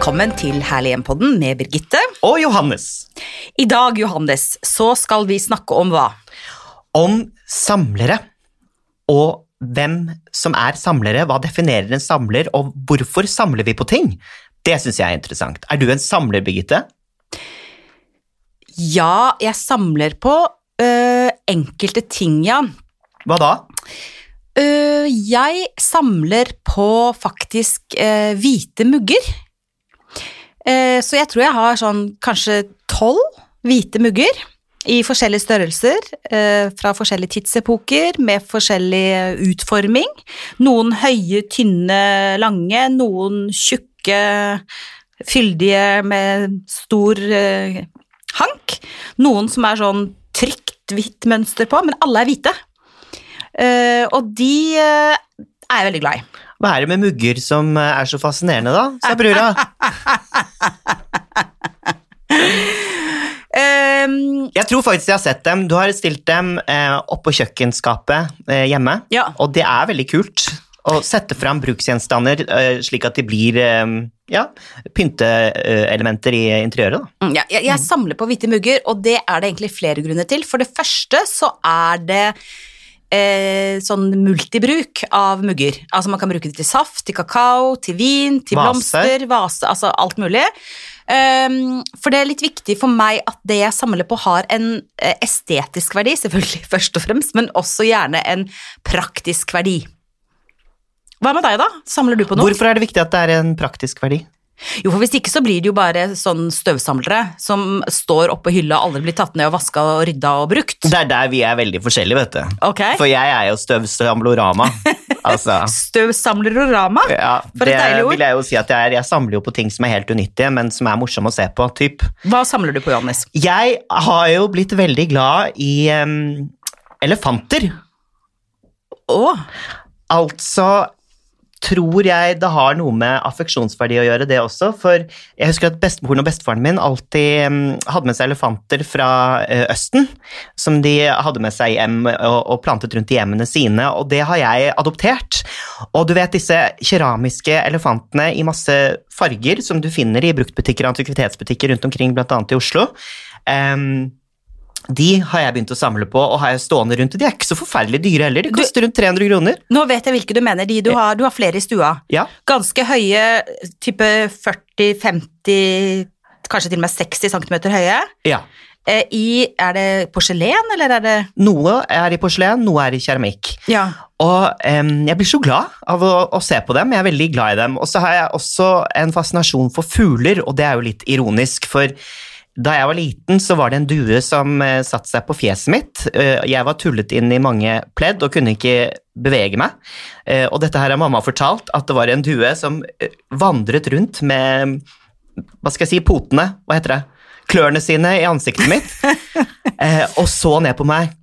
Velkommen til Herlig hjem-podden med Birgitte. Og Johannes. I dag, Johannes, så skal vi snakke om hva? Om samlere. Og hvem som er samlere, hva definerer en samler, og hvorfor samler vi på ting? Det syns jeg er interessant. Er du en samler, Birgitte? Ja, jeg samler på øh, enkelte ting, ja. Hva da? Uh, jeg samler på faktisk uh, hvite mugger. Eh, så jeg tror jeg har sånn kanskje tolv hvite mugger i forskjellige størrelser, eh, fra forskjellige tidsepoker, med forskjellig utforming. Noen høye, tynne, lange, noen tjukke, fyldige med stor eh, hank. Noen som er sånn trygt hvitt mønster på, men alle er hvite. Eh, og de eh, er jeg veldig glad i. Hva er det med mugger som eh, er så fascinerende, da? sa brura. Um, jeg tror faktisk jeg har sett dem. Du har stilt dem eh, oppå kjøkkenskapet eh, hjemme, Ja. og det er veldig kult. Å sette fram bruksgjenstander eh, slik at de blir eh, ja, pynteelementer i interiøret. Mm, Ja, jeg, jeg samler på hvite mugger, og det er det egentlig flere grunner til. For det første så er det eh, sånn multibruk av mugger. Altså man kan bruke det til saft, til kakao, til vin, til vase. blomster, vase, altså alt mulig. Um, for det er litt viktig for meg at det jeg samler på har en eh, estetisk verdi, selvfølgelig først og fremst, men også gjerne en praktisk verdi. Hva med deg, da? Samler du på noe? Hvorfor er det viktig at det er en praktisk verdi? Jo, for hvis ikke så blir det jo bare sånn støvsamlere som står oppå hylla, aldri blir tatt ned og vaska og rydda og brukt. Det er der vi er veldig forskjellige, vet du. Ok? For jeg er jo støvsamlorama. altså, Støvsamlerorama. ja, For et det deilig ord. vil jeg jo si at jeg er. Jeg samler jo på ting som er helt unyttige, men som er morsomme å se på. Typ. Hva samler du på, Johannes? Jeg har jo blitt veldig glad i um, elefanter. Å, Altså tror jeg det har noe med affeksjonsverdi å gjøre, det også. For jeg husker at bestemoren og bestefaren min alltid em, hadde med seg elefanter fra eh, Østen, som de hadde med seg hjem og, og plantet rundt i hjemmene sine, og det har jeg adoptert. Og du vet disse keramiske elefantene i masse farger som du finner i bruktbutikker og antikvitetsbutikker rundt omkring, annet i Oslo. Em, de har jeg begynt å samle på og har jeg stående rundt. De er ikke så forferdelig dyre heller, de koster rundt 300 kroner. nå vet jeg hvilke du mener. De du har, du har flere i stua. Ja, Ganske høye, type 40-50, kanskje til og med 60 cm høye. ja. Eh, I, er det porselen, eller er det Noe er i porselen, noe er i keramikk. Ja. Og um, jeg blir så glad av å, å se på dem. Jeg er veldig glad i dem. Og så har jeg også en fascinasjon for fugler, og det er jo litt ironisk, for da jeg var liten, så var det en due som eh, satte seg på fjeset mitt. Eh, jeg var tullet inn i mange pledd og kunne ikke bevege meg. Eh, og dette her har mamma fortalt, at det var en due som vandret rundt med Hva skal jeg si? Potene. Hva heter det? Klørne sine i ansiktet mitt. Og så ned på meg,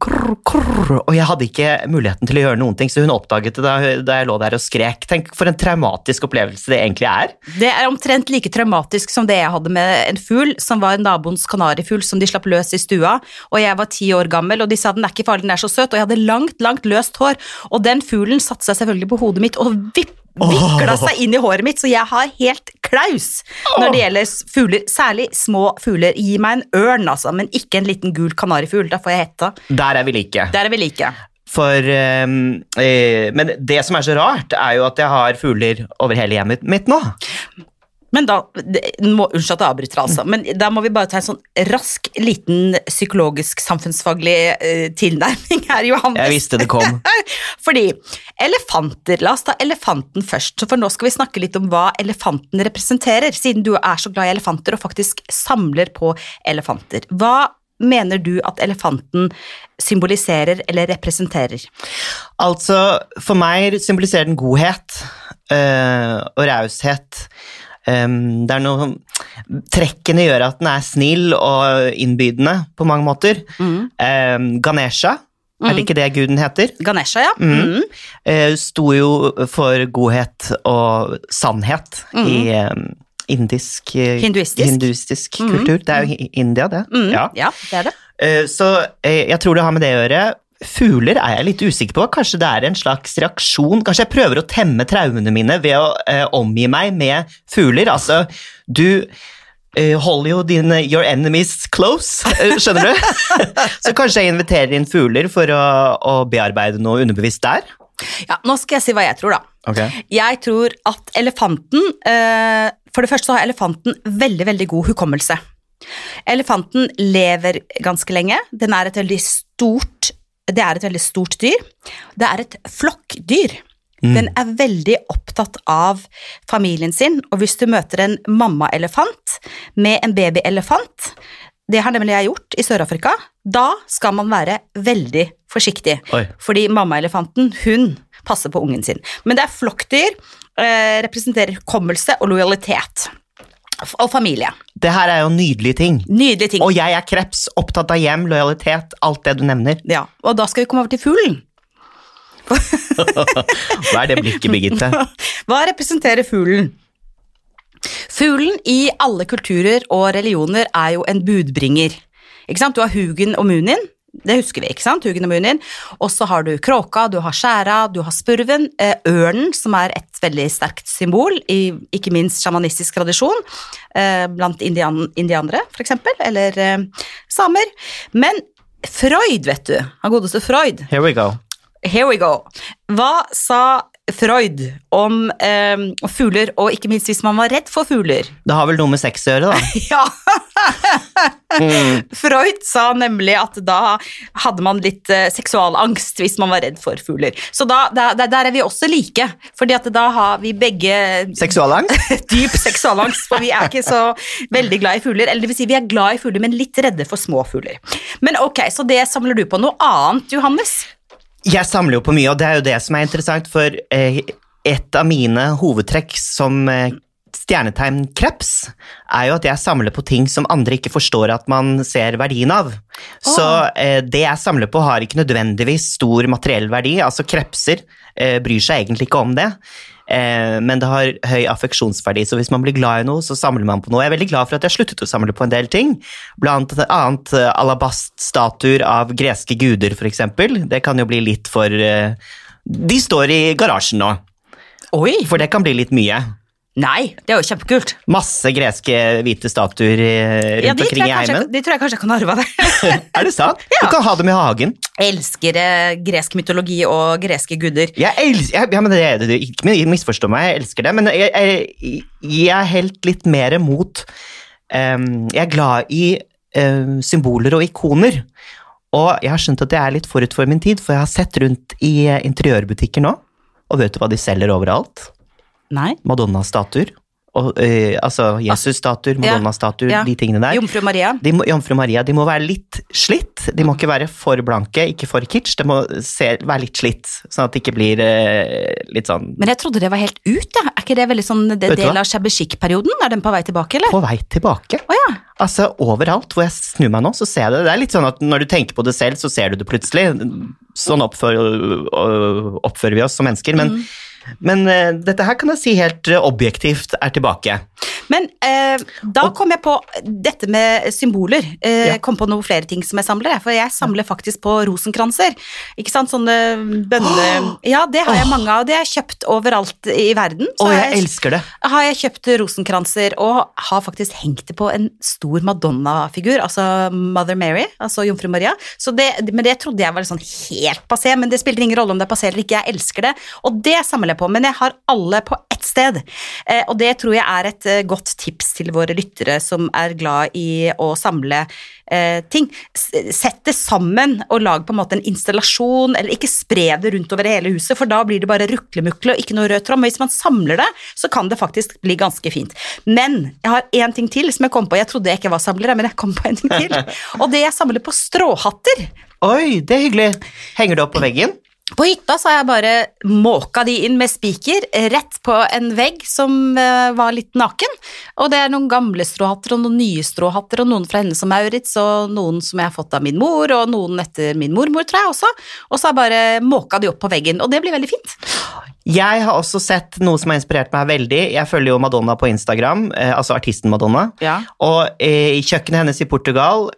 krr, krr, og jeg hadde ikke muligheten til å gjøre noen ting, så hun oppdaget det da, da jeg lå der og skrek. Tenk for en traumatisk opplevelse det egentlig er. Det er omtrent like traumatisk som det jeg hadde med en fugl, som var naboens kanarifugl som de slapp løs i stua, og jeg var ti år gammel, og de sa den er ikke farlig, den er så søt, og jeg hadde langt, langt løst hår, og den fuglen satte seg selvfølgelig på hodet mitt og vipp, vikla seg inn i håret mitt, så jeg har helt klaus når det gjelder fugler, særlig små fugler. Gi meg en ørn, altså, men ikke en liten gul kanarifugl, da får jeg hetta. Der er vi like. Der er vi like. For, eh, men det som er så rart, er jo at jeg har fugler over hele hjemmet mitt nå. Men da, må, Unnskyld at jeg avbryter, altså, men da må vi bare ta en sånn rask, liten psykologisk, samfunnsfaglig eh, tilnærming her, Johannes. Jeg visste det kom. Fordi elefanter, la oss ta elefanten først, for nå skal vi snakke litt om hva elefanten representerer, siden du er så glad i elefanter og faktisk samler på elefanter. Hva mener du at elefanten symboliserer eller representerer? Altså, for meg symboliserer den godhet eh, og raushet. Um, det er noe Trekkene gjør at den er snill og innbydende på mange måter. Um, Ganesha, er det ikke det guden heter? Ganesha, ja. Mm. Mhm. Eh, sto jo for godhet og sannhet i eh, indisk eh, Hinduistisk. hinduistisk Mhm. kultur. Det er jo i- India, det. Ja. ja, det er det. Eh, Så jeg tror det har med det å gjøre. Fugler er jeg litt usikker på. Kanskje det er en slags reaksjon. Kanskje jeg prøver å temme traumene mine ved å eh, omgi meg med fugler. Altså, du eh, holder jo dine your enemies close, eh, skjønner du? Så kanskje jeg inviterer inn fugler for å, å bearbeide noe underbevisst der. Ja, nå skal jeg si hva jeg tror, da. Okay. Jeg tror at elefanten eh, For det første så har elefanten veldig, veldig god hukommelse. Elefanten lever ganske lenge. Den er et veldig stort Det er et veldig stort dyr. Det er et flokkdyr. Den er veldig opptatt av familien sin, og hvis du møter en mammaelefant med en babyelefant Det har nemlig jeg gjort i Sør-Afrika. Da skal man være veldig forsiktig. Oi. Fordi mammaelefanten, hun passer på ungen sin. Men det er flokkdyr, eh, representerer hukommelse og lojalitet. Og familie. Det her er jo nydelige ting. Nydelige ting. Og jeg er kreps, opptatt av hjem, lojalitet, alt det du nevner. Ja, og da skal vi komme over til fuglen. Hva er det blikket, Birgitte? Hva representerer fuglen? Fuglen i alle kulturer og religioner er jo en budbringer. Ikke sant? Du har Hugen og Munin, det husker vi, ikke sant? Hugen og så har du kråka, du har skjæra, du har spurven, eh, ørnen, som er et veldig sterkt symbol i ikke minst sjamanistisk tradisjon, eh, blant indian, indianere, for eksempel, eller eh, samer. Men Freud, vet du, han godeste Freud, Here we go. Here we go. Hva sa Freud om eh, fugler, og ikke minst hvis man var redd for fugler? Det har vel noe med sex å gjøre, da. Ja! Freud sa nemlig at da hadde man litt eh, seksualangst hvis man var redd for fugler. Så da, da, der er vi også like, fordi at da har vi begge Seksualangst? dyp seksualangst, for vi er ikke så veldig glad i fugler. Eller det vil si, vi er glad i fugler, men litt redde for små fugler. Men ok, så det samler du på. Noe annet, Johannes? Jeg samler jo på mye, og det er jo det som er interessant, for eh, et av mine hovedtrekk som eh, stjernetegn kreps, er jo at jeg samler på ting som andre ikke forstår at man ser verdien av. Så eh, det jeg samler på har ikke nødvendigvis stor materiell verdi, altså krepser eh, bryr seg egentlig ikke om det. Eh, men det har høy affeksjonsverdi, så hvis man blir glad i noe, så samler man på noe. Jeg er veldig glad for at jeg sluttet å samle på en del ting, blant annet eh, alabaststatuer av greske guder, for eksempel. Det kan jo bli litt for eh, De står i garasjen nå, Oi! for det kan bli litt mye. Nei, det er jo kjempekult. Masse greske hvite statuer eh, rundt Ja, omkring i heimen. de tror jeg kanskje jeg kan arve av det. Er det sant? Du kan ha dem i hagen. Jeg elsker eh, gresk mytologi og greske guder. Jeg elsker, ja, men det, det, Ikke misforstå meg, jeg elsker det, men jeg, jeg, jeg er helt litt mer mot um, Jeg er glad i um, symboler og ikoner. Og jeg har skjønt at jeg er litt forut for min tid, for jeg har sett rundt i eh, interiørbutikker nå, og vet du hva de selger overalt? Madonna-statuer. Eh, altså Jesus-statuer, Madonna-statuer, ja. de tingene der. Jomfru Maria. De må, Jomfru Maria, de må være litt slitt. De må ikke være for blanke, ikke for kitsch. De må se, være litt slitt, sånn at det ikke blir eh, litt sånn Men jeg trodde det var helt ut, ja. Er ikke det veldig sånn det, del av shabby chic-perioden? Er den på vei tilbake, eller? på vei tilbake. Oh, ja. Altså, overalt hvor jeg snur meg nå, så ser jeg det. Det er litt sånn at når du tenker på det selv, så ser du det plutselig. Sånn oppfører, oppfører vi oss som mennesker. Men, men uh, dette her kan jeg si helt uh, objektivt er tilbake. Men uh, da kom jeg på dette med symboler. Uh, Ja. Kom på noen flere ting som jeg samler. For jeg samler faktisk på rosenkranser. Ikke sant, sånne bønne... Ja, det har jeg mange av. Det har jeg kjøpt overalt i verden. Så oh, jeg jeg, elsker det! har jeg kjøpt rosenkranser og har faktisk hengt det på en stor Madonna-figur, altså Mother Mary, altså Jomfru Maria. Så det, men det trodde jeg var sånn helt passé, men det spiller ingen rolle om det er passé eller ikke, jeg elsker det. Og det samler jeg på, men jeg har alle på ett sted. Eh, og det tror jeg er et eh, godt tips til våre lyttere som er glad i å samle eh, ting. Sett det sammen og lag på en måte en installasjon, eller ikke spre det rundt over hele huset, for da blir det bare ruklemukle og ikke noe rød tråd. Men hvis man samler det, så kan det faktisk bli ganske fint. Men jeg har én ting til som jeg kom på. Jeg trodde jeg ikke var samler, men jeg kom på en ting til. Og det jeg samler på stråhatter. Oi, det er hyggelig! Henger det opp på veggen? På hytta så har jeg bare måka de inn med spiker rett på en vegg som eh, var litt naken. Og det er noen gamle stråhatter og noen nye stråhatter, og noen fra henne som Maurits, og noen som jeg har fått av min mor, og noen etter min mormor, tror jeg også. Og så har jeg bare måka de opp på veggen, og det blir veldig fint. Jeg har også sett noe som har inspirert meg veldig. Jeg følger jo Madonna på Instagram, eh, altså artisten Madonna. Ja. Og eh, i kjøkkenet hennes i Portugal,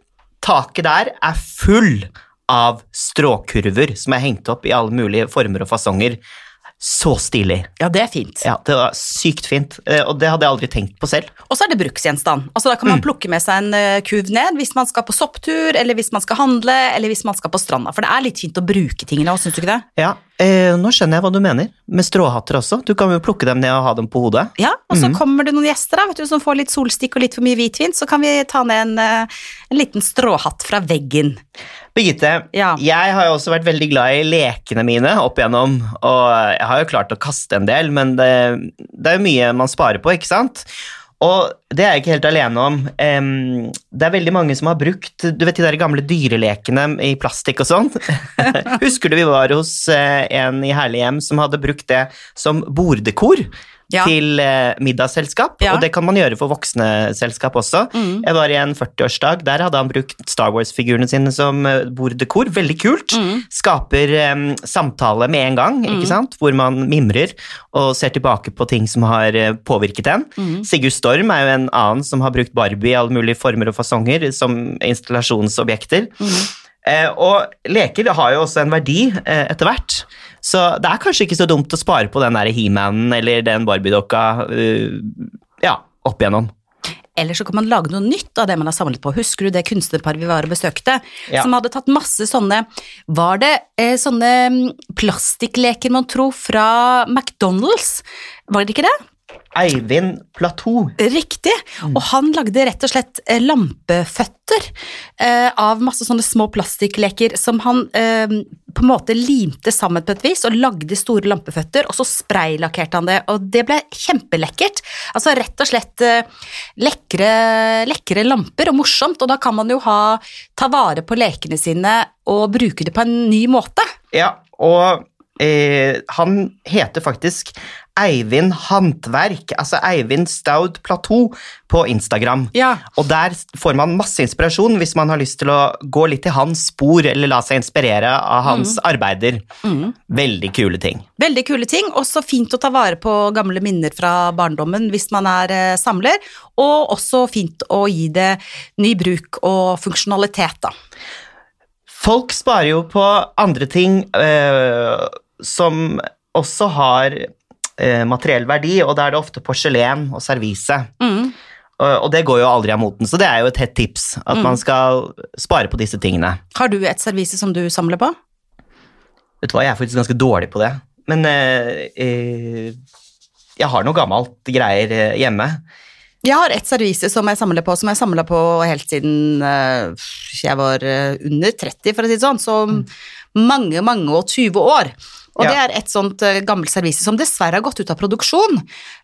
taket der er full av stråkurver som er hengt opp i alle mulige former og fasonger. Så stilig. Ja, det er fint. Ja, det var sykt fint, eh, og det hadde jeg aldri tenkt på selv. Og så er det bruksgjenstand. Altså Da kan man plukke med seg en eh, kuv ned hvis man skal på sopptur, eller hvis man skal handle, eller hvis man skal på stranda. For det er litt fint å bruke tingene òg, syns du ikke det? Ja, eh, Nå skjønner jeg hva du mener, med stråhatter også. Du kan jo plukke dem ned og ha dem på hodet. Ja, og så kommer det noen gjester da, vet du, som får litt solstikk og litt for mye hvitvin, så kan vi ta ned en, eh, en liten stråhatt fra veggen. Birgitte, Ja. jeg har jo også vært veldig glad i lekene mine opp igjennom, og jeg har jo klart å kaste en del, men det, det er jo mye man sparer på, ikke sant? Og det er jeg ikke helt alene om. Um, det er veldig mange som har brukt du vet de der gamle dyrelekene i plastikk og sånn. Husker du vi var hos eh, en i Herlig hjem som hadde brukt det som borddekor? Ja. Til eh, middagsselskap, Ja. og det kan man gjøre for voksne selskap også. Mm. Jeg var i en 40-årsdag, der hadde han brukt Star Wars-figurene sine som eh, borddekor. Veldig kult. Mm. Skaper um, samtale med en gang, ikke sant? hvor man mimrer og ser tilbake på ting som har eh, påvirket en. Mm. Sigurd Storm er jo en annen som har brukt Barbie i alle mulige former og fasonger som installasjonsobjekter. Mm. Eh, og leker har jo også en verdi eh, etter hvert. Så det er kanskje ikke så dumt å spare på den der He-Manen eller den Barbie-dokka uh, ja, opp igjennom. Eller så kan man lage noe nytt av det man har samlet på. Husker du det kunstnerparet vi var og besøkte? Ja. Som hadde tatt masse sånne Var det eh, sånne mm, plastikkleker, mon tro, fra McDonald's? Var det ikke det? Eivind Platou. Riktig. Og han lagde rett og slett eh, lampeføtter eh, av masse sånne små plastikkleker som han eh, på en måte limte sammen på et vis og lagde store lampeføtter, og så spraylakkerte han det, og det ble kjempelekkert. Altså rett og slett eh, lekre, lekre lamper, og morsomt, og da kan man jo ha, ta vare på lekene sine og bruke det på en ny måte. Ja, og eh, han heter faktisk Eivind Hantverk, altså Eivind Staud Platou på Instagram. Ja. Og der får man masse inspirasjon hvis man har lyst til å gå litt i hans spor, eller la seg inspirere av hans arbeider. Veldig kule ting. Veldig kule ting, og så fint å ta vare på gamle minner fra barndommen hvis man er eh, samler, og også fint å gi det ny bruk og funksjonalitet, da. Folk sparer jo på andre ting øh, som også har eh, materiell verdi, og da er det ofte porselen og servise. Mm. Og, og det går jo aldri av moten, så det er jo et hett tips, at man skal spare på disse tingene. Har du et servise som du samler på? Vet du hva, jeg er faktisk ganske dårlig på det, men eh, eh, jeg har noe gammelt greier eh, hjemme. Jeg har et servise som jeg samler på, som jeg samla på helt siden eh, jeg var eh, under 30, for å si det sånn, så mange, mange og 20 år. Og Ja. det er et sånt eh, gammelt servise som dessverre har gått ut av produksjon.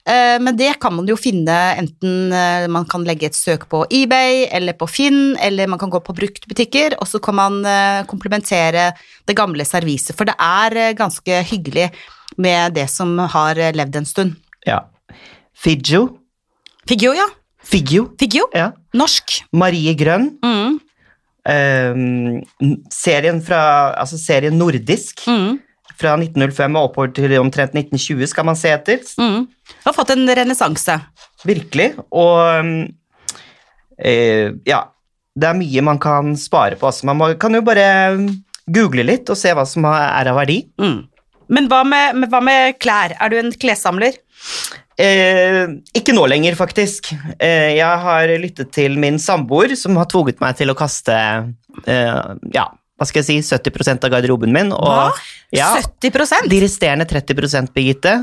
Men det kan man jo finne enten man kan legge et søk på eBay eller på Finn, eller man kan gå på bruktbutikker, og så kan man komplementere det gamle serviset. For det er ganske hyggelig med det som har levd en stund. Ja. Figgjo. Figgjo, ja. Figgjo. Figgjo. Ja. Norsk. Marie Grønn. Mm. Um, serien fra, altså serien nordisk Mm. fra 1905 og oppover til omtrent 1920 skal man se etter. Mm. Du har fått en renessanse. Virkelig. Og eh, ja, det er mye man kan spare på. Altså, man må, kan jo bare google litt og se hva som er av verdi. Mm. Men hva med, hva med klær? Er du en klessamler? Eh, ikke nå lenger, faktisk. Eh, jeg har lyttet til min samboer, som har tvunget meg til å kaste eh, ja, hva skal jeg si, 70% av garderoben min. Og, Hva? Ja, 70% de resterende 30% Birgitte,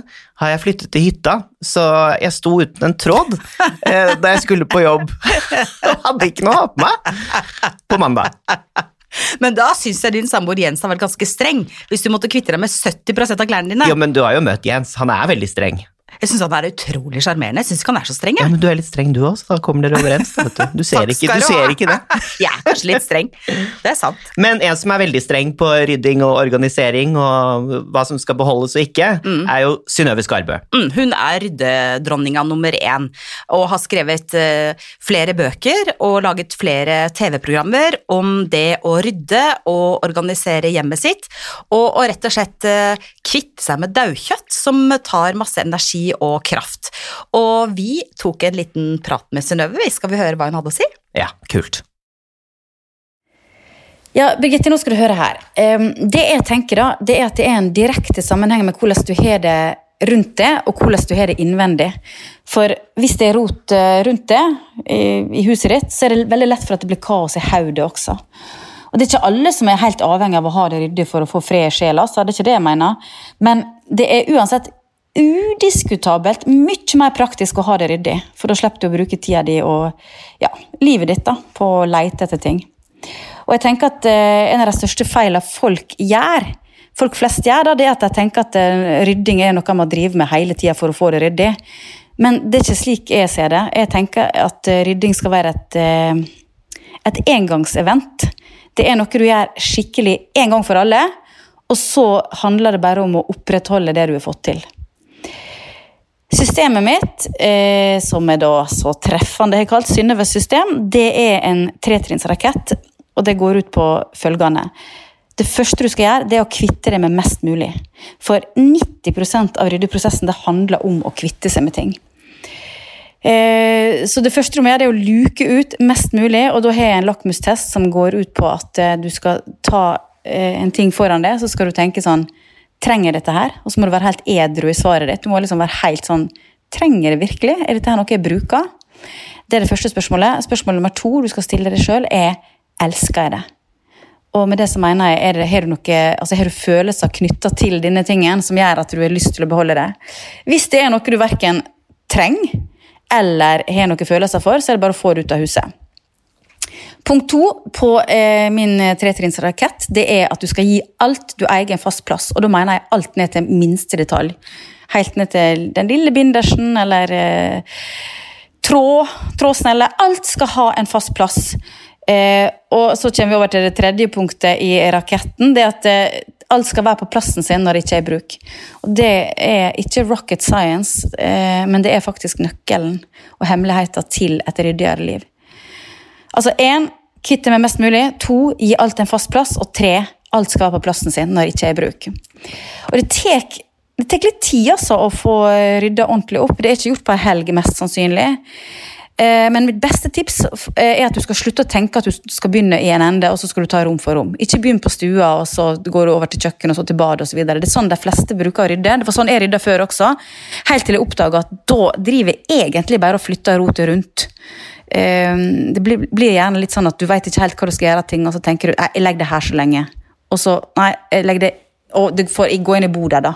har jeg flyttet til hytta, så jeg sto uten en tråd eh, da jeg skulle på jobb. Og hadde ikke noe å ha på meg på mandag. Men da syns jeg din samboer Jens har vært ganske streng, hvis du måtte kvitte deg med 70% av klærne dine. Jo, men du har jo møtt Jens, han er veldig streng. Jeg syns han er utrolig sjarmerende. Jeg syns ikke han er så streng. Ja, men du er litt streng du også, så da kommer dere overens. Vet du. Du, ser ikke, du ser ikke det. jeg er kanskje litt streng. Det er sant. Men en som er veldig streng på rydding og organisering og hva som skal beholdes og ikke, er jo Synnøve Skarbø. Mm, hun er ryddedronninga nummer én og har skrevet eh, flere bøker og laget flere TV-programmer om det å rydde og organisere hjemmet sitt, og, og rett og slett eh, kvitte seg med daukjøtt, som tar masse energi og kraft. Og vi tok en liten prat med Synnøve, vi. skal vi høre hva hun hadde å si? Ja, kult. Ja, Birgitte, nå skal du høre her. Det jeg tenker da, det er at det er en direkte sammenheng med hvordan du har det rundt det, og hvordan du har det innvendig. For hvis det er rot eh, rundt det i, i huset ditt, så er det veldig lett for at det blir kaos i hodet også. Og det er ikke alle som er helt avhengig av å ha det ryddig for å få fred i sjela, så det er ikke det jeg mener. Men det er uansett udiskutabelt mye mer praktisk å ha det ryddig, for da slipper du å bruke tida di og ja, livet ditt da, på å leite etter ting. Og jeg tenker at eh, En av de største feilene folk gjør, folk flest gjør, da, det er at de tenker at eh, rydding er noe man driver med hele tida for å få det ryddig. Men det er ikke slik jeg ser det. Jeg tenker at eh, rydding skal være et, et engangsevent. Det er noe du gjør skikkelig en gang for alle, og så handler det bare om å opprettholde det du har fått til. Systemet mitt, eh, som er da så treffende har kalt Synnøves system, det er en tretrinnsrakett, og det går ut på følgende. Det første du skal gjøre, det er å kvitte deg med mest mulig. For 90% av ryddeprosessen det handler om å kvitte seg med ting. Eh, så det første du må gjøre, det er å luke ut mest mulig, og da har jeg en lakmustest som går ut på at eh, du skal ta eh, en ting foran deg, så skal du tenke sånn Trenger dette her? Og så må du være helt edru i svaret ditt. Du må liksom være helt sånn Trenger jeg det virkelig? Er dette her noe jeg bruker? Det er det første spørsmålet. Spørsmål nummer to du skal stille deg sjøl, er elsker jeg det? Og med det så mener jeg, er det, har, du noe, altså har du følelser knytta til denne tingen som gjør at du har lyst til å beholde det? Hvis det er noe du verken trenger eller har noen følelser for, så er det bare å få det ut av huset. Punkt to på eh, min tretrinnsrakett det er at du skal gi alt du eier en fast plass. Og da mener jeg alt ned til minste detalj. Helt ned til den lille bindersen eller eh, tråd, trådsnelle. Alt skal ha en fast plass. Eh, og så kommer vi over til det tredje punktet i raketten. det at eh, Alt skal være på plassen sin når det ikke er i bruk. Og Det er ikke rocket science, eh, men det er faktisk nøkkelen og hemmeligheten til et ryddigere liv. Altså én, kvitte meg mest mulig. To, gi alt en fast plass. Og tre, alt skal være på plassen sin når det ikke er i bruk. Og det tek, det tek litt tid altså å få rydda ordentlig opp. Det er ikke gjort på ei helg, mest sannsynlig. Eh, Men mitt beste tips eh, er at du skal slutte å tenke at du skal begynne i en ende, og så skal du ta rom for rom. Ikke begynn på stua, og så går du over til kjøkkenet og så til badet osv. Det er sånn de fleste bruker å rydde. Det var sånn jeg rydda før også. Helt til jeg oppdaga at da driver jeg egentlig bare og flytter rotet rundt. Eh, Det blir, blir gjerne litt sånn at du vet ikke helt hva du skal gjøre ting, og så tenker du «Nei, jeg legger det her så lenge. Og så Nei, jeg legger det Og du får gå inn i bordet, da.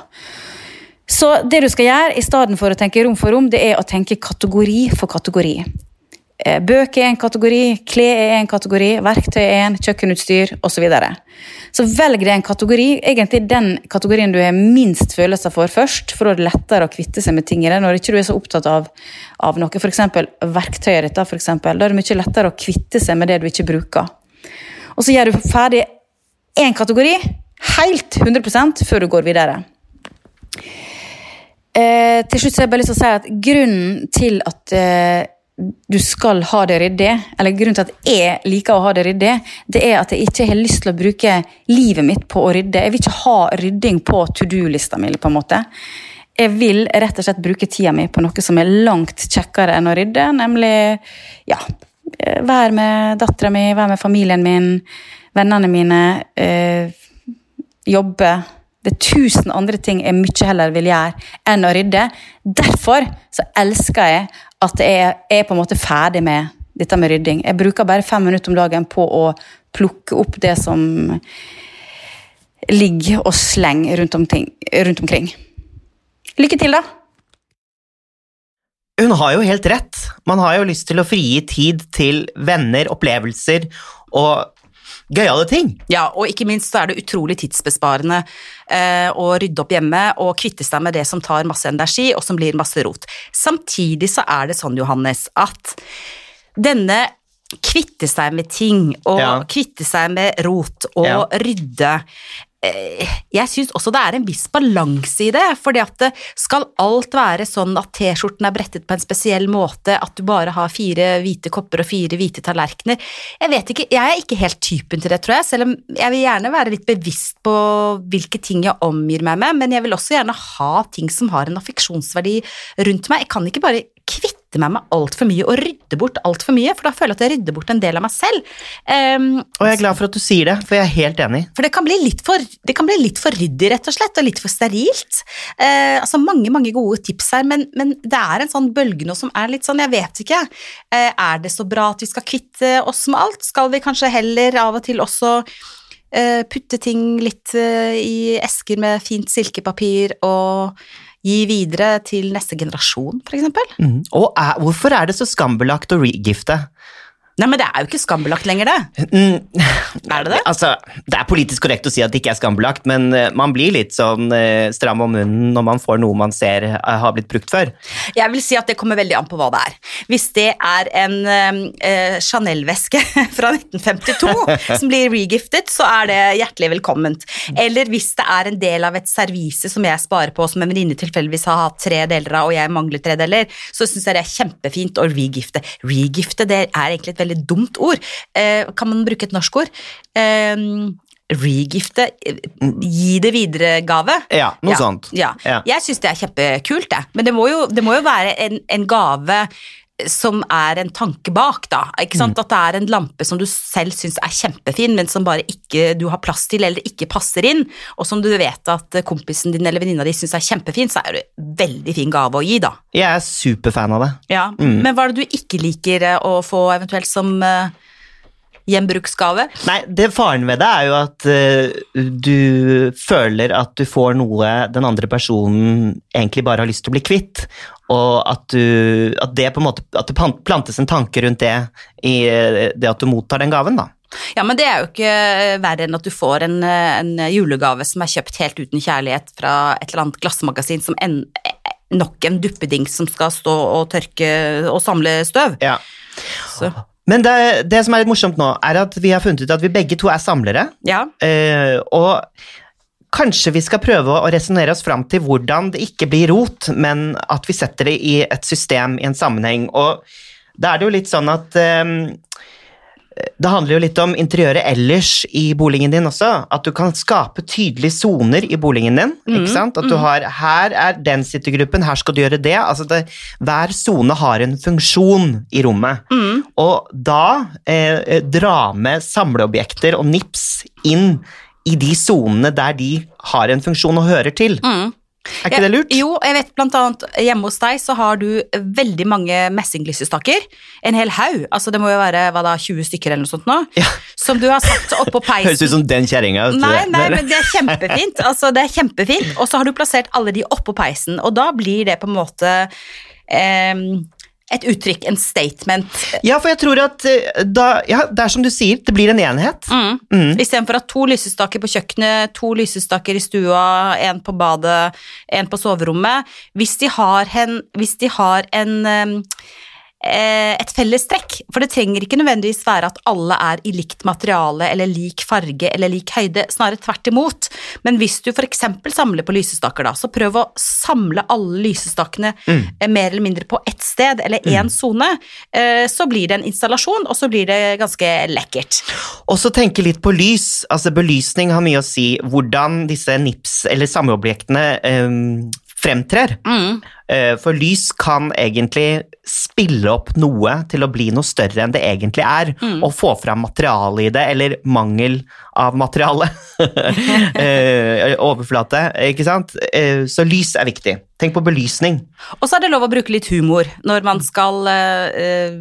Så det du skal gjøre, i stedet for å tenke rom for rom, det er å tenke kategori for kategori. Eh, Bøker er en kategori, klær er en kategori, verktøy er en, kjøkkenutstyr osv. Så, videre. så velg deg en kategori, egentlig den kategorien du har minst følelser for først, for da er det lettere å kvitte seg med ting i det når ikke er så opptatt av, av noe. F.eks. verktøyet ditt. For eksempel. da er det mye lettere å kvitte seg med det du ikke bruker. Og så gjør du ferdig én kategori helt 100 før du går videre. Eh, til slutt så har jeg bare lyst til å si at grunnen til at eh, du skal ha det ryddig, eller grunnen til at jeg liker å ha det ryddig, det er at jeg ikke har lyst til å bruke livet mitt på å rydde. Jeg vil ikke ha rydding på to do-lista mi, på en måte. Jeg vil rett og slett bruke tida mi på noe som er langt kjekkere enn å rydde, nemlig ja, eh, være med dattera mi, være med familien min, vennene mine, øh, jobbe. Det er tusen andre ting jeg mye heller vil gjøre enn å rydde. Derfor så elsker jeg at jeg er på en måte ferdig med dette med rydding. Jeg bruker bare fem minutter om dagen på å plukke opp det som ligger og slenger rundt, rundt omkring. Lykke til, da! Hun har jo helt rett. Man har jo lyst til å frigi tid til venner, opplevelser og gøyale ting. Ja, og ikke minst så er det utrolig tidsbesparende eh, å rydde opp hjemme og kvitte seg med det som tar masse energi, og som blir masse rot. Samtidig så er det sånn, Johannes, at denne kvitte seg med ting, og Ja. kvitte seg med rot, og Ja. rydde eh, Jeg syns også det er en viss balanse i det, fordi at det skal alt være sånn at T-skjorten er brettet på en spesiell måte, at du bare har fire hvite kopper og fire hvite tallerkener. Jeg vet ikke, jeg er ikke helt typen til det, tror jeg, selv om jeg vil gjerne være litt bevisst på hvilke ting jeg omgir meg med, men jeg vil også gjerne ha ting som har en affeksjonsverdi rundt meg. Jeg kan ikke bare kvitte meg med altfor mye og rydde bort altfor mye, for da føler jeg at jeg rydder bort en del av meg selv. Um, Og jeg er glad for at du sier det, for jeg er helt enig. for det kan bli litt for, det kan bli litt for ryddig, rett og slett, og litt for sterilt. Uh, altså mange, mange gode tips her, men, men det er en sånn bølge nå som er litt sånn, jeg vet ikke. Uh, er det så bra at vi skal kvitte oss med alt? Skal vi kanskje heller av og til også uh, putte ting litt i esker med fint silkepapir og gi videre til neste generasjon, eksempel? Mhm. Og er, hvorfor er det så skambelagt å regifte? Nei, men det er jo ikke skambelagt lenger, det. Mm, Er det det? Altså, det er politisk korrekt å si at det ikke er skambelagt, men eh, man blir litt sånn eh, stram om munnen når man får noe man ser eh, har blitt brukt før. Jeg vil si at det kommer veldig an på hva det er. Hvis det er en eh, Chanel-veske fra 1952 som blir regiftet, så er det hjertelig velkomment. Eller hvis det er en del av et servise som jeg sparer på, som en venninne tilfeldigvis har hatt tre deler av, og jeg mangler tre deler, så syns jeg det er kjempefint å regifte. Regifte det er egentlig et veldig dumt ord. Eh, kan man bruke et norsk ord? Eh, regifte, gi det videre-gave. Ja, noe Ja, sånt. Ja. Ja. Jeg syns det er kjempekult, det. Men det må jo, det må jo være en, en gave som er en tanke bak, da. Ikke Mm. At det er en lampe som du selv syns er kjempefin, men som bare ikke du har plass til eller ikke passer inn, og som du vet at kompisen din eller venninna di syns er kjempefin, så er det en veldig fin gave å gi, da. Jeg er superfan av det. Ja. Mm. Men hva er det du ikke liker eh, å få eventuelt som eh, gjenbruksgave? Nei, det faren ved det er jo at uh, du føler at du får noe den andre personen egentlig bare har lyst til å bli kvitt, og at, du, at det på en måte at det plantes en tanke rundt det i det at du mottar den gaven, da. Ja, men det er jo ikke eh, verre enn at du får en, eh, en julegave som er kjøpt helt uten kjærlighet fra et eller annet glassmagasin som en, eh, nok en duppedings som skal stå og tørke og samle støv. Ja. Så, Men det, det som er litt morsomt nå, er at vi har funnet ut at vi begge to er samlere. ja. Og kanskje vi skal prøve å resonnere oss fram til hvordan det ikke blir rot, men at vi setter det i et system, i en sammenheng. Og da er det jo litt sånn at um, det handler jo litt om interiøret ellers i boligen din også. At du kan skape tydelige soner i boligen din. ikke sant? At du har Her er den sittegruppen, her skal du gjøre det. Altså det, Hver sone har en funksjon i rommet. Mm. Og da eh, dra med samleobjekter og nips inn i de sonene der de har en funksjon og hører til. Mm. Er ikke det lurt? Jo, jeg vet blant annet hjemme hos deg så har du veldig mange messinglysestaker. En hel haug. Altså det må jo være hva da, 20 stykker eller noe sånt nå. Ja. Som du har satt oppå peisen. Høres ut som den kjerringa. Nei, nei, men det er kjempefint. Altså, det er kjempefint. Og så har du plassert alle de oppå peisen, og da blir det på en måte em, et uttrykk, en statement. Ja, for jeg tror at eh, da Ja, det er som du sier, det blir en enhet. Mm. Mm. Istedenfor at to lysestaker på kjøkkenet, to lysestaker i stua, en på badet, en på soverommet. Hvis de har en, hvis de har en eh, et fellestrekk. for det trenger ikke nødvendigvis være at alle er i likt materiale eller lik farge eller lik høyde, snarere tvert imot. Men hvis du f.eks. samler på lysestaker, da, så prøv å samle alle lysestakene mm. mer eller mindre på ett sted eller én sone. Mm. så blir det en installasjon, og så blir det ganske lekkert. Og så tenke litt på lys. altså Belysning har mye å si. Hvordan disse nips- eller samleobjektene um, fremtrer. Mm. Eh, For lys kan egentlig spille opp noe til å bli noe større enn det egentlig er, og få fram materiale i det, eller mangel av materiale. Eh, Overflate, ikke sant? Eh, Så lys er viktig. Tenk på belysning. Og så er det lov å bruke litt humor når man skal eh,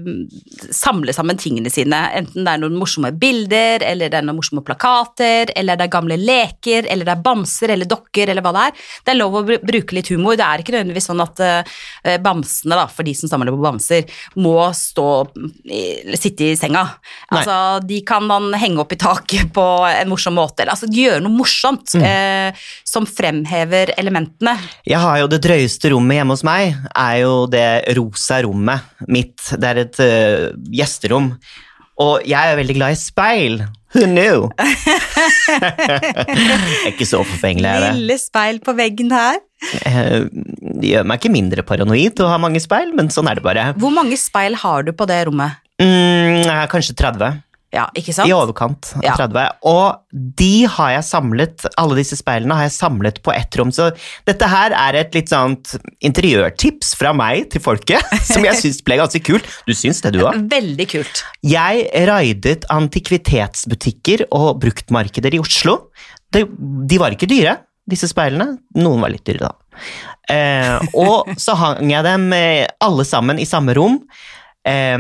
samle sammen tingene sine. Enten det er noen morsomme bilder, eller det er noen morsomme plakater, eller det er gamle leker, eller det er bamser eller dokker, eller hva det er. Det er lov å bruke litt humor. Det er ikke nødvendigvis sånn at eh, bamsene, da, for de som samler på bamser, må stå i, sitte i senga. Nei. Altså, de kan man henge opp i taket på en morsom måte. Eller, altså, gjøre noe morsomt eh, som fremhever elementene. Jeg har jo det drøyeste rommet hjemme hos meg, er jo det rosa rommet mitt. Det er et uh, gjesterom. Og jeg er veldig glad i speil. Who knew? jeg er ikke så forfengelig, er det. Lille speil på veggen her. Eh, Det gjør meg ikke mindre paranoid å ha mange speil, men sånn er det bare. Hvor mange speil har du på det rommet? Mm, kanskje 30. Ja, ikke sant? I overkant av Ja. 30. Og de har jeg samlet, alle disse speilene har jeg samlet på ett rom. Så dette her er et litt sånt interiørtips fra meg til folket, som jeg syns ble ganske kult. Du syns det, du òg? Veldig kult. Jeg raidet antikvitetsbutikker og bruktmarkeder i Oslo. De, de var ikke dyre, disse speilene. Noen var litt dyre, da. Eh, og så hang jeg dem eh, alle sammen i samme rom. Eh,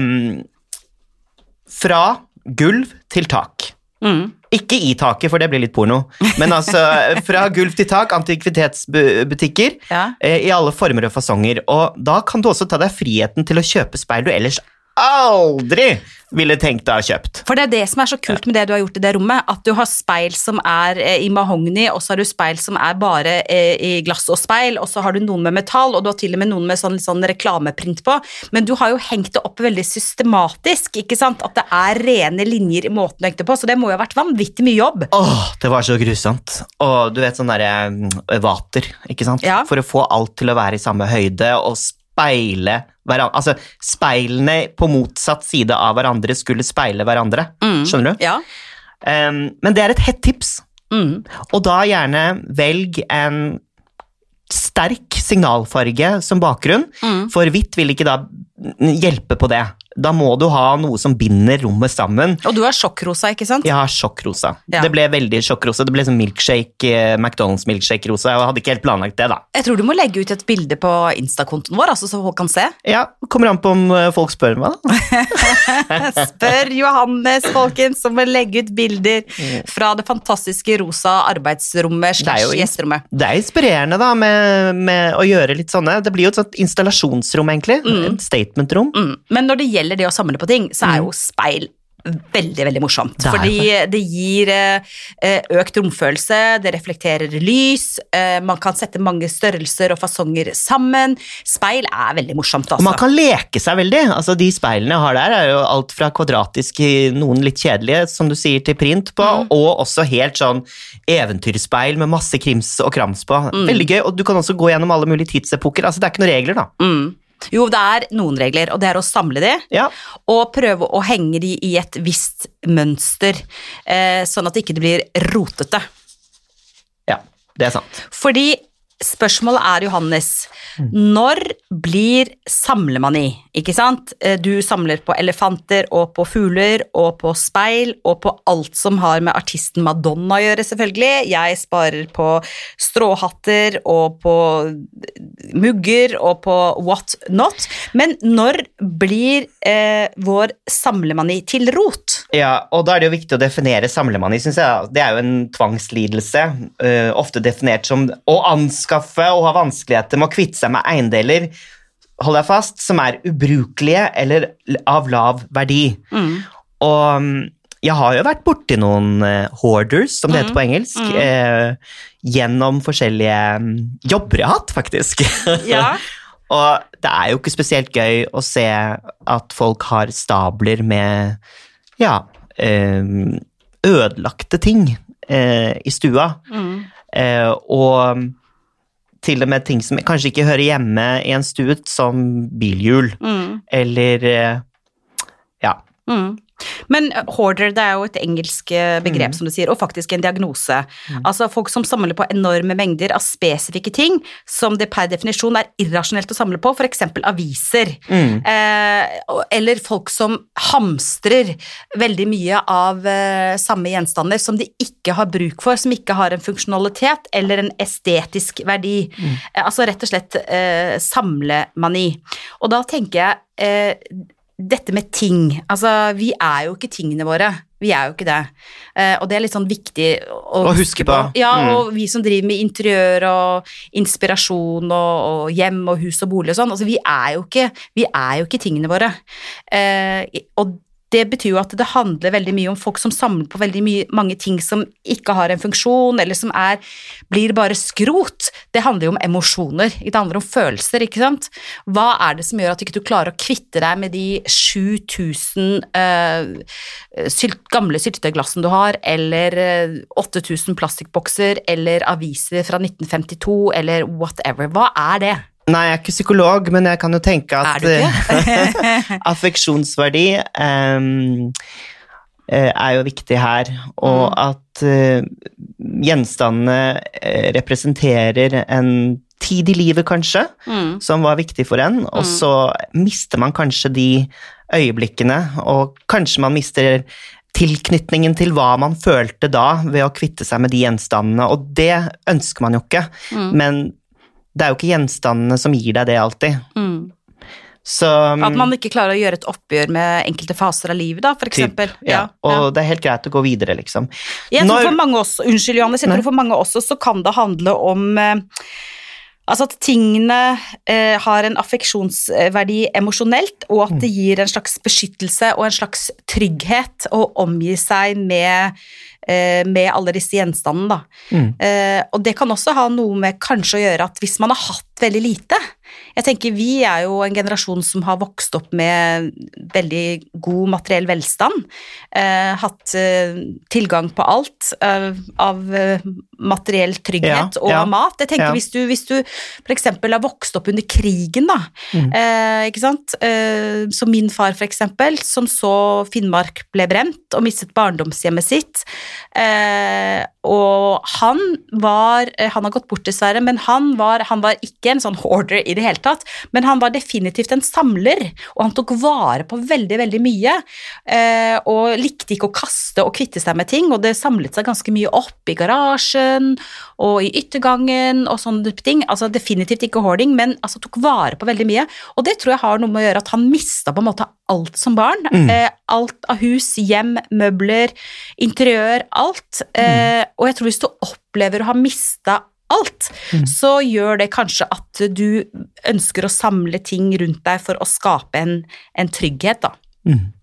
fra gulv til tak. Mm. Ikke i taket, for det blir litt porno, men altså fra gulv til tak, antikvitetsbutikker Ja. eh, i alle former og fasonger. Og da kan du også ta deg friheten til å kjøpe speil du ellers aldri ville tenkt deg å ha kjøpt. For det er det som er så kult med det du har gjort i det rommet, at du har speil som er eh, i mahogni, og så har du speil som er bare eh, i glass og speil, og så har du noen med metall, og du har til og med noen med sånn, sånn reklameprint på, men du har jo hengt det opp veldig systematisk, ikke sant? At det er rene linjer i måten du hengte på, så det må jo ha vært vanvittig mye jobb. Åh, det var så grusomt. Og du vet sånn derre mm, vater, ikke sant? Ja. For å få alt til å være i samme høyde og speile hverandre Altså, speilene på motsatt side av hverandre skulle speile hverandre. Skjønner du? Ja. Um, men det er et hett tips. Mm. Og da gjerne velg en sterk signalfarge som bakgrunn, Mm. for hvitt vil ikke da hjelpe på det. Da må du ha noe som binder rommet sammen. Og du har sjokkrosa, ikke sant? Jeg har sjokkrosa. Ja. Det ble veldig sjokkrosa. Det ble sånn milkshake, eh, McDonald's milkshake-rosa. Jeg hadde ikke helt planlagt det, da. Jeg tror du må legge ut et bilde på Insta-kontoen vår, altså så folk kan se. Ja, Kommer an på om eh, folk spør meg, da. Spør Johannes, folkens, som vil legge ut bilder fra det fantastiske rosa arbeidsrommet er slash gjesterommet. Det er inspirerende da, med, med å gjøre litt sånne. Det blir jo et sånt installasjonsrom, egentlig. Et statementrom. Mm. Men når det gjelder det å samle på ting, så er jo speil veldig, veldig morsomt. Mm. Det Fordi det gir eh, økt romfølelse, det reflekterer lys, eh, man kan sette mange størrelser og fasonger sammen. Speil er veldig morsomt, Og man altså. kan leke seg veldig. Altså, de speilene jeg har der, er jo alt fra kvadratisk, noen litt kjedelige, som du sier, til print på, og også helt sånn eventyrspeil med masse krims og krams på. Veldig gøy, og du kan også gå gjennom alle mulige tidsepoker. Altså, det er ikke noen regler, da. Mm. Jo, det er noen regler, og det er å samle de. Ja. og prøve å henge de i et visst mønster, eh, sånn at det ikke blir rotete. ja, det er sant. Fordi spørsmålet er, Johannes, når blir samlemani? Ikke sant? Eh, Du samler på elefanter og på fugler og på speil og på alt som har med artisten Madonna å gjøre, selvfølgelig. Jeg sparer på stråhatter og på mugger og på what not. Men når blir eh, vår samlemani til rot? Ja, og da er det jo viktig å definere samlemani, syns jeg. Det er jo en tvangslidelse, uh, ofte definert som å anskaffe og ha vanskeligheter med å kvitte seg med eiendeler, hold deg fast, som er ubrukelige eller av lav verdi. Og mm, jeg har jo vært borti noen eh, hoarders, som det heter på engelsk, eh, gjennom forskjellige mm, jobber jeg har hatt, faktisk. Ja. Og det er jo ikke spesielt gøy å se at folk har stabler med ja, eh, ødelagte ting eh, i stua. Eh, og til og med ting som kanskje ikke hører hjemme i en stue, som bilhjul. Eller eh, ja. Mm. Men eh, hoarder det er jo et engelsk begrep, begrep, som du sier, og faktisk en diagnose. Altså folk som samler på enorme mengder av spesifikke ting som det per definisjon er irrasjonelt å samle på, f.eks. aviser. Eh, eller folk som hamstrer veldig mye av eh, samme gjenstander som de ikke har bruk for, som ikke har en funksjonalitet eller en estetisk verdi. Eh, altså rett og slett eh, samlemani. Og da tenker jeg eh, dette med ting. Altså, vi er jo ikke tingene våre. Vi er jo ikke det. Eh, og det er litt sånn viktig å, Å huske på. Ja, Mm. og vi som driver med interiør og inspirasjon og, og hjem og hus og bolig og sånn, altså vi er jo ikke, vi er jo ikke tingene våre. Eh, og det betyr jo at det handler veldig mye om folk som samler på veldig mye, mange ting som ikke har en funksjon, eller som er, blir bare skrot. Det handler jo om emosjoner, det handler om følelser, ikke sant? Hva er det som gjør at ikke du klarer å kvitte deg med de 7000 uh, sylt, gamle syltetøyglassene du har, eller eh, 8000 plastikkbokser, eller aviser fra 1952, eller whatever. Hva er det? Nei, jeg er ikke psykolog, men jeg kan jo tenke at eh, affeksjonsverdi eh, er jo viktig her, og at uh, gjenstandene representerer en tid i livet, kanskje, Mm. som var viktig for en, og så mister man kanskje de øyeblikkene, og kanskje man mister tilknytningen til hva man følte da ved å kvitte seg med de gjenstandene, og det ønsker man jo ikke, Mm. men det er jo ikke gjenstandene som gir deg det alltid. Mm. Så At man ikke klarer å gjøre et oppgjør med enkelte faser av livet, da, for typ, eksempel. ja, og det er helt greit å gå videre, liksom. Jeg tror Når- for mange også, unnskyld Johannes, jeg tror for mange også så kan det handle om eh, Altså at tingene eh, har en affeksjonsverdi emosjonelt, og at det Mm. gir en slags beskyttelse og en slags trygghet å omgi seg med, eh, med alle disse gjenstandene. Da. Mm. Eh, og det kan også ha noe med kanskje å gjøre at hvis man har hatt veldig lite Jeg tenker Vi er jo en generasjon som har vokst opp med veldig god materiell velstand. Eh, hatt eh, tilgang på alt eh, av eh, materiell trygghet Ja, og ja, mat. Jeg tenker ja. Hvis du, hvis du f.eks. har vokst opp under krigen, da. Mm. Eh, ikke sant? Eh, som min far, f.eks., som så Finnmark ble brent og mistet barndomshjemmet sitt. Eh, og han var Han har gått bort, dessverre, men han var, han var ikke en sånn hoarder i det hele tatt. Men han var definitivt en samler, og han tok vare på veldig, veldig mye. Eh, og likte ikke å kaste og kvitte seg med ting, og det samlet seg ganske mye opp i garasjen og i yttergangen og sånne ting. Altså definitivt ikke hoarding, men altså tok vare på veldig mye. Og det tror jeg har noe med å gjøre at han mista på en måte alt som barn. Mm. Eh, alt av hus, hjem, møbler, interiør, alt. Eh, og jeg tror hvis du opplever å ha mista alt, Mm. så gjør det kanskje at du ønsker å samle ting rundt deg for å skape en, en trygghet, da. Mm.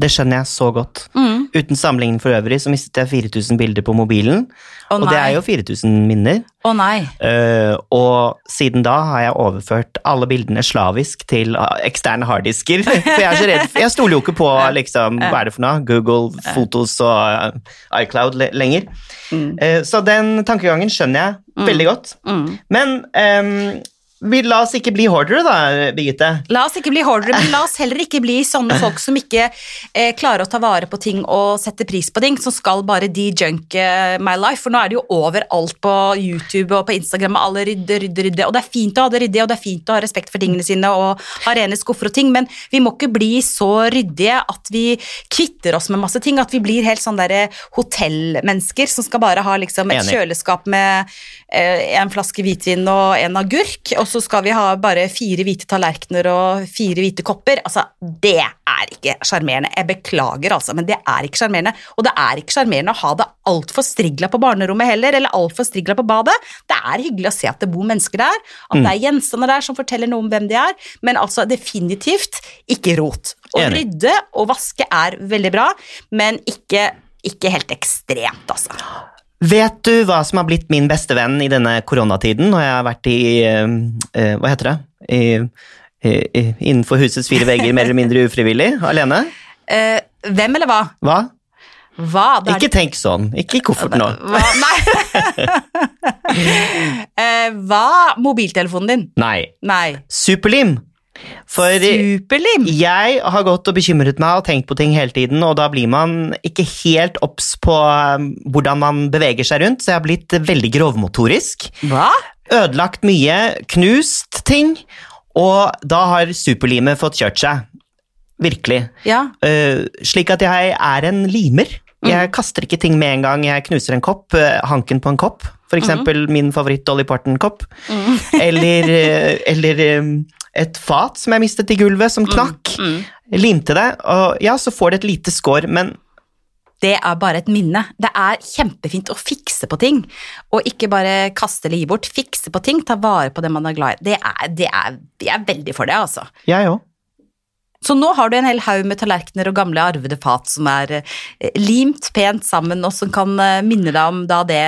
Det skjønner jeg så godt. Uten sammenligning for øvrig så mistet jeg 4000 bilder på mobilen, Å og det er jo 4000 minner. Å nei. Uh, og siden da har jeg overført alle bildene slavisk til ah, eksterne harddisker. For jeg er så redd, jeg stoler jo ikke på liksom, hva er det for noe, Google, Fotos og eh, iCloud lenger. lenger. Uh, så den tankegangen skjønner jeg veldig godt. Mm. Men ehm, vi, la oss ikke bli hoardere da, Birgitte. La oss ikke bli hoardere, men la oss heller ikke bli sånne folk som ikke eh, klarer å ta vare på ting og sette pris på ting, som skal bare de-junke my life. For nå er det jo overalt på YouTube og på Instagram, og alle rydder, rydder, rydder. Og det er fint å ha det ryddig, og det er fint å ha respekt for tingene sine og ha rene skuffer og ting, men vi må ikke bli så ryddige at vi kvitter oss med masse ting, at vi blir helt sånn derre hotellmennesker som skal bare ha liksom et Enig. kjøleskap med eh, en flaske hvitvin og en agurk, og så skal vi ha bare fire hvite tallerkener og fire hvite kopper. Altså, det er ikke sjarmerende. Jeg beklager, altså, men det er ikke sjarmerende. Og det er ikke sjarmerende å ha det altfor strigla på barnerommet heller, eller altfor strigla på badet. Det er hyggelig å se at det bor mennesker der, at det er gjenstander der som forteller noe om hvem de er, men altså definitivt ikke rot. Å rydde og vaske er veldig bra, men ikke, ikke helt ekstremt, altså. Vet du hva som har blitt min beste venn i denne koronatiden, når jeg har vært i eh, Hva heter det? I, i, i, innenfor husets fire vegger, mer eller mindre ufrivillig? Alene? Uh, hvem eller hva? Hva? Hva? Ikke tenk sånn. Ikke i kofferten nå. Hva? Nei. uh, hva? Mobiltelefonen din? Nei. Nei. Superlim. For Superlim? jeg har gått og bekymret meg og tenkt på ting hele tiden, og da blir man ikke helt obs på um, hvordan man beveger seg rundt, så jeg har blitt veldig grovmotorisk. Hva? Ødelagt mye, knust ting, og da har superlimet fått kjørt seg. Virkelig. Ja. Uh, slik at jeg er en limer. Jeg kaster ikke ting med en gang jeg knuser en kopp, eh, hanken på en kopp, for eksempel min favoritt Dolly Parton-kopp, eller, eh, eller et fat som jeg mistet i gulvet, som knakk. Limte det, og ja, så får det et lite skår, men Det er bare et minne. Det er kjempefint å fikse på ting, og ikke bare kaste eller gi bort. Fikse på ting, ta vare på det man er glad i. Det er, det er, jeg er veldig for det, altså. jeg òg. Så nå har du en hel haug med tallerkener og gamle arvede fat som er eh, limt pent sammen, og som kan eh, minne deg om da det,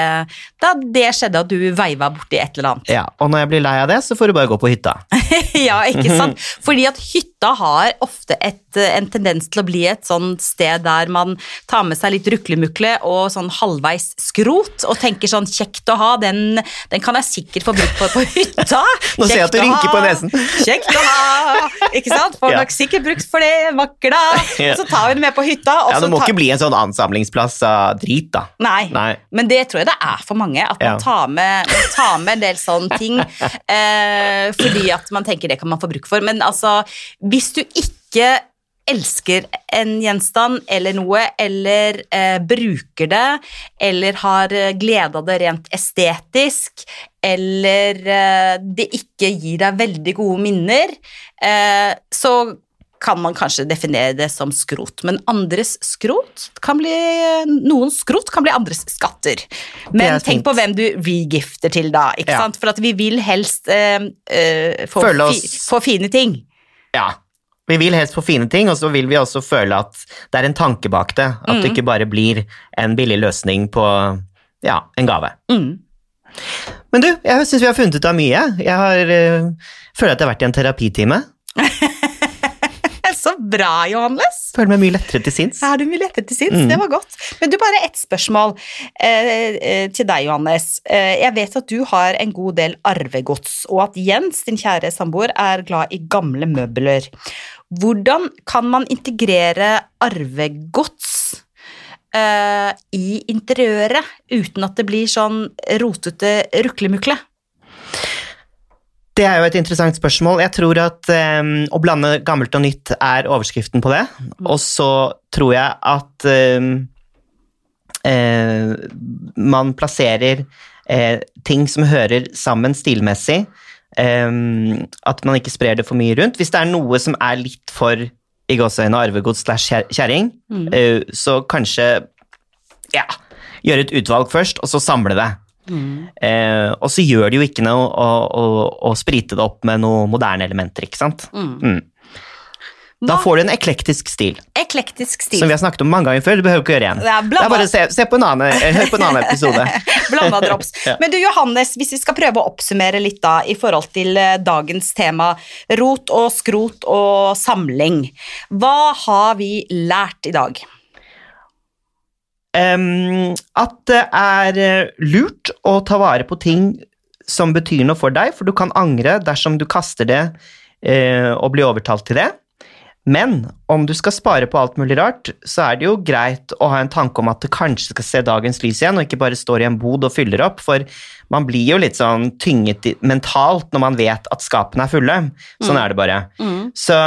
da det skjedde at du veiva borti et eller annet. Ja, og når jeg blir lei av det, så får du bare gå på hytta. ja, ikke sant? Fordi at hytta har ofte et, eh, en tendens til å bli et sånt sted der man tar med seg litt ruklemukle og sånn halvveis skrot, og tenker sånn kjekt å ha, den, den kan jeg sikkert få brukt på, på hytta. Nå ser jeg at du rynker på nesen. Kjekt å ha! Ikke sant? Får Ja. nok sikkert brukt for det. Og så tar vi det med på hytta. Ja, Det må tar- ikke bli en sånn ansamlingsplass av drit, da. Nei. Nei. Men det tror jeg det er for mange. At man Ja. tar, med, man tar med en del sånne ting. Eh, fordi at man tenker det kan man få bruk for. Men altså, hvis du ikke elsker en gjenstand eller noe, eller eh, bruker det, eller har eh, glede av det rent estetisk, eller eh, det ikke gir deg veldig gode minner, eh, så kan man kanskje definere det som skrot. Men andres skrot kan bli Noens skrot kan bli andres skatter. Men tenk på hvem du regifter til, da. ikke Ja. sant? For at vi vil helst eh, eh, få, oss... fi, få fine ting. Ja. Vi vil helst få fine ting, og så vil vi også føle at det er en tanke bak det. At Mm. det ikke bare blir en billig løsning på ja, en gave. Mm. Men du, jeg syns vi har funnet ut av mye. Jeg har, eh, føler at jeg har vært i en terapitime. Så bra, Johannes! Føler meg mye lettere til sinns. Er du mye lettere til sinns? Mm. Det var godt. Men du, bare ett spørsmål eh, eh, til deg, Johannes. Eh, jeg vet at du har en god del arvegods, og at Jens, din kjære samboer, er glad i gamle møbler. Hvordan kan man integrere arvegods eh, i interiøret uten at det blir sånn rotete ruklemukle? Det er jo et interessant spørsmål. Jeg tror at um, å blande gammelt og nytt er overskriften på det. Og så tror jeg at um, uh, man plasserer uh, ting som hører sammen stilmessig. Um, at man ikke sprer det for mye rundt. Hvis det er noe som er litt for i gåseøyne arvegods slash kjerring, mm. uh, så kanskje ja, gjøre et utvalg først, og så samle det. Eh, og så gjør det jo ikke noe å, å, å sprite det opp med noen moderne elementer, ikke sant? Mm. Da får du en eklektisk stil, Eklektisk stil. som vi har snakket om mange ganger før. Du behøver ikke gjøre igjen. Er Det er bare se, se på en annen, eh, hør på en annen episode. Blanda drops. Ja. Men du Johannes, hvis vi skal prøve å oppsummere litt da i forhold til eh, dagens tema rot og skrot og samling. Hva har vi lært i dag? At det er eh, lurt å ta vare på ting som betyr noe for deg, for du kan angre dersom du kaster det eh, og blir overtalt til det. Men om du skal spare på alt mulig rart, så er det jo greit å ha en tanke om at det kanskje skal se dagens lys igjen, og ikke bare står i en bod og fyller opp, for man blir jo litt sånn tynget mentalt når man vet at skapene er fulle. Sånn er det bare. Så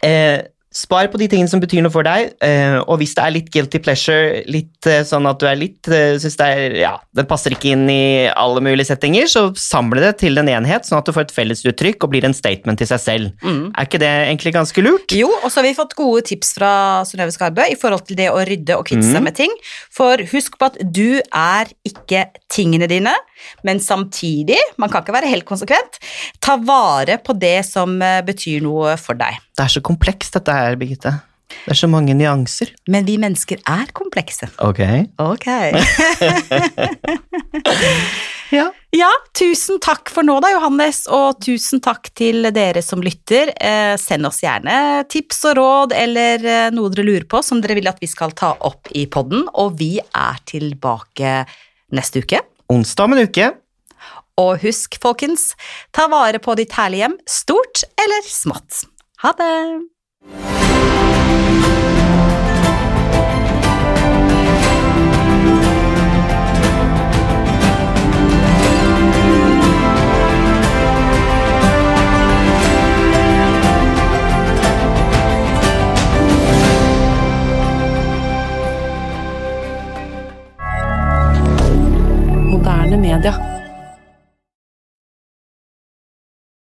eh, spar på de tingene som betyr noe for deg, eh, og hvis det er litt guilty pleasure, litt eh, sånn at du er litt eh, synes det er, ja, det passer ikke inn i alle mulige settinger, så samle det til en enhet, sånn at du får et fellesuttrykk og blir en statement til seg selv. Er ikke det egentlig ganske lurt? Jo, og så har vi fått gode tips fra Synnøve Skarbø i forhold til det å rydde og kvitte seg med ting. For husk på at du er ikke tingene dine, men samtidig, man kan ikke være helt konsekvent, ta vare på det som eh, betyr noe for deg. Det er så komplekst dette her, Birgitte. Det er så mange nyanser. Men vi mennesker er komplekse. Ok. Ok. Ja. Ja, tusen takk for nå da, Johannes, og tusen takk til dere som lytter. Eh, send oss gjerne tips og råd eller eh, noe dere lurer på som dere vil at vi skal ta opp i podden, og vi er tilbake neste uke. Onsdag om en uke. Og husk, folkens, ta vare på ditt herlige hjem, stort eller smått. Ha det! moderne media.